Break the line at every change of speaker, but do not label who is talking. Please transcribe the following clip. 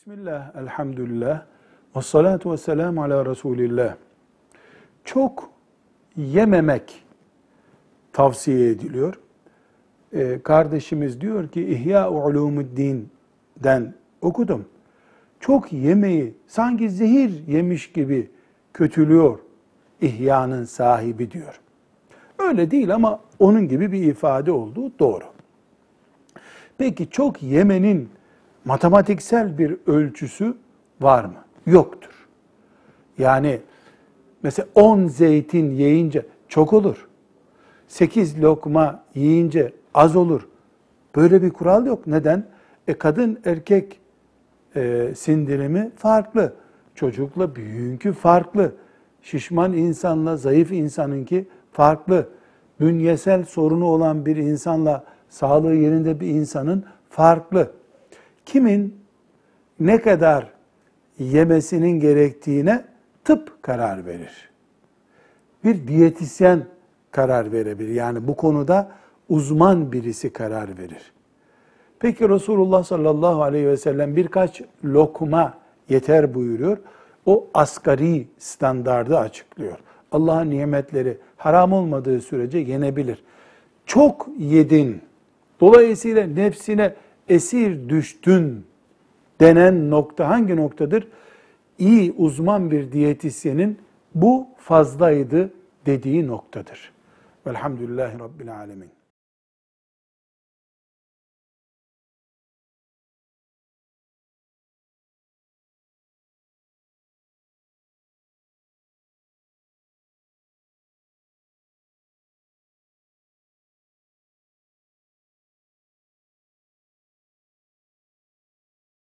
Bismillah, elhamdülillah, ve salatu ve selamu ala Resulillah. Çok yememek tavsiye ediliyor. Ee, kardeşimiz diyor ki İhya Ulumuddin'den okudum. Çok yemeği sanki zehir yemiş gibi kötülüyor İhya'nın sahibi diyor. Öyle değil ama onun gibi bir ifade olduğu doğru. Peki çok yemenin matematiksel bir ölçüsü var mı? Yoktur. Yani mesela 10 zeytin yiyince çok olur. 8 lokma yiyince az olur. Böyle bir kural yok. Neden? E kadın erkek e, sindirimi farklı. Çocukla büyüğünkü farklı. Şişman insanla zayıf insanınki farklı. Bünyesel sorunu olan bir insanla sağlığı yerinde bir insanın farklı. Kimin ne kadar yemesinin gerektiğine tıp karar verir. Bir diyetisyen karar verebilir. Yani bu konuda uzman birisi karar verir. Peki Resulullah sallallahu aleyhi ve sellem birkaç lokma yeter buyuruyor. O asgari standardı açıklıyor. Allah'ın nimetleri haram olmadığı sürece yenebilir. Çok yedin. Dolayısıyla nefsine esir düştün denen nokta hangi noktadır? İyi uzman bir diyetisyenin bu fazlaydı dediği noktadır. Velhamdülillahi Rabbil Alemin.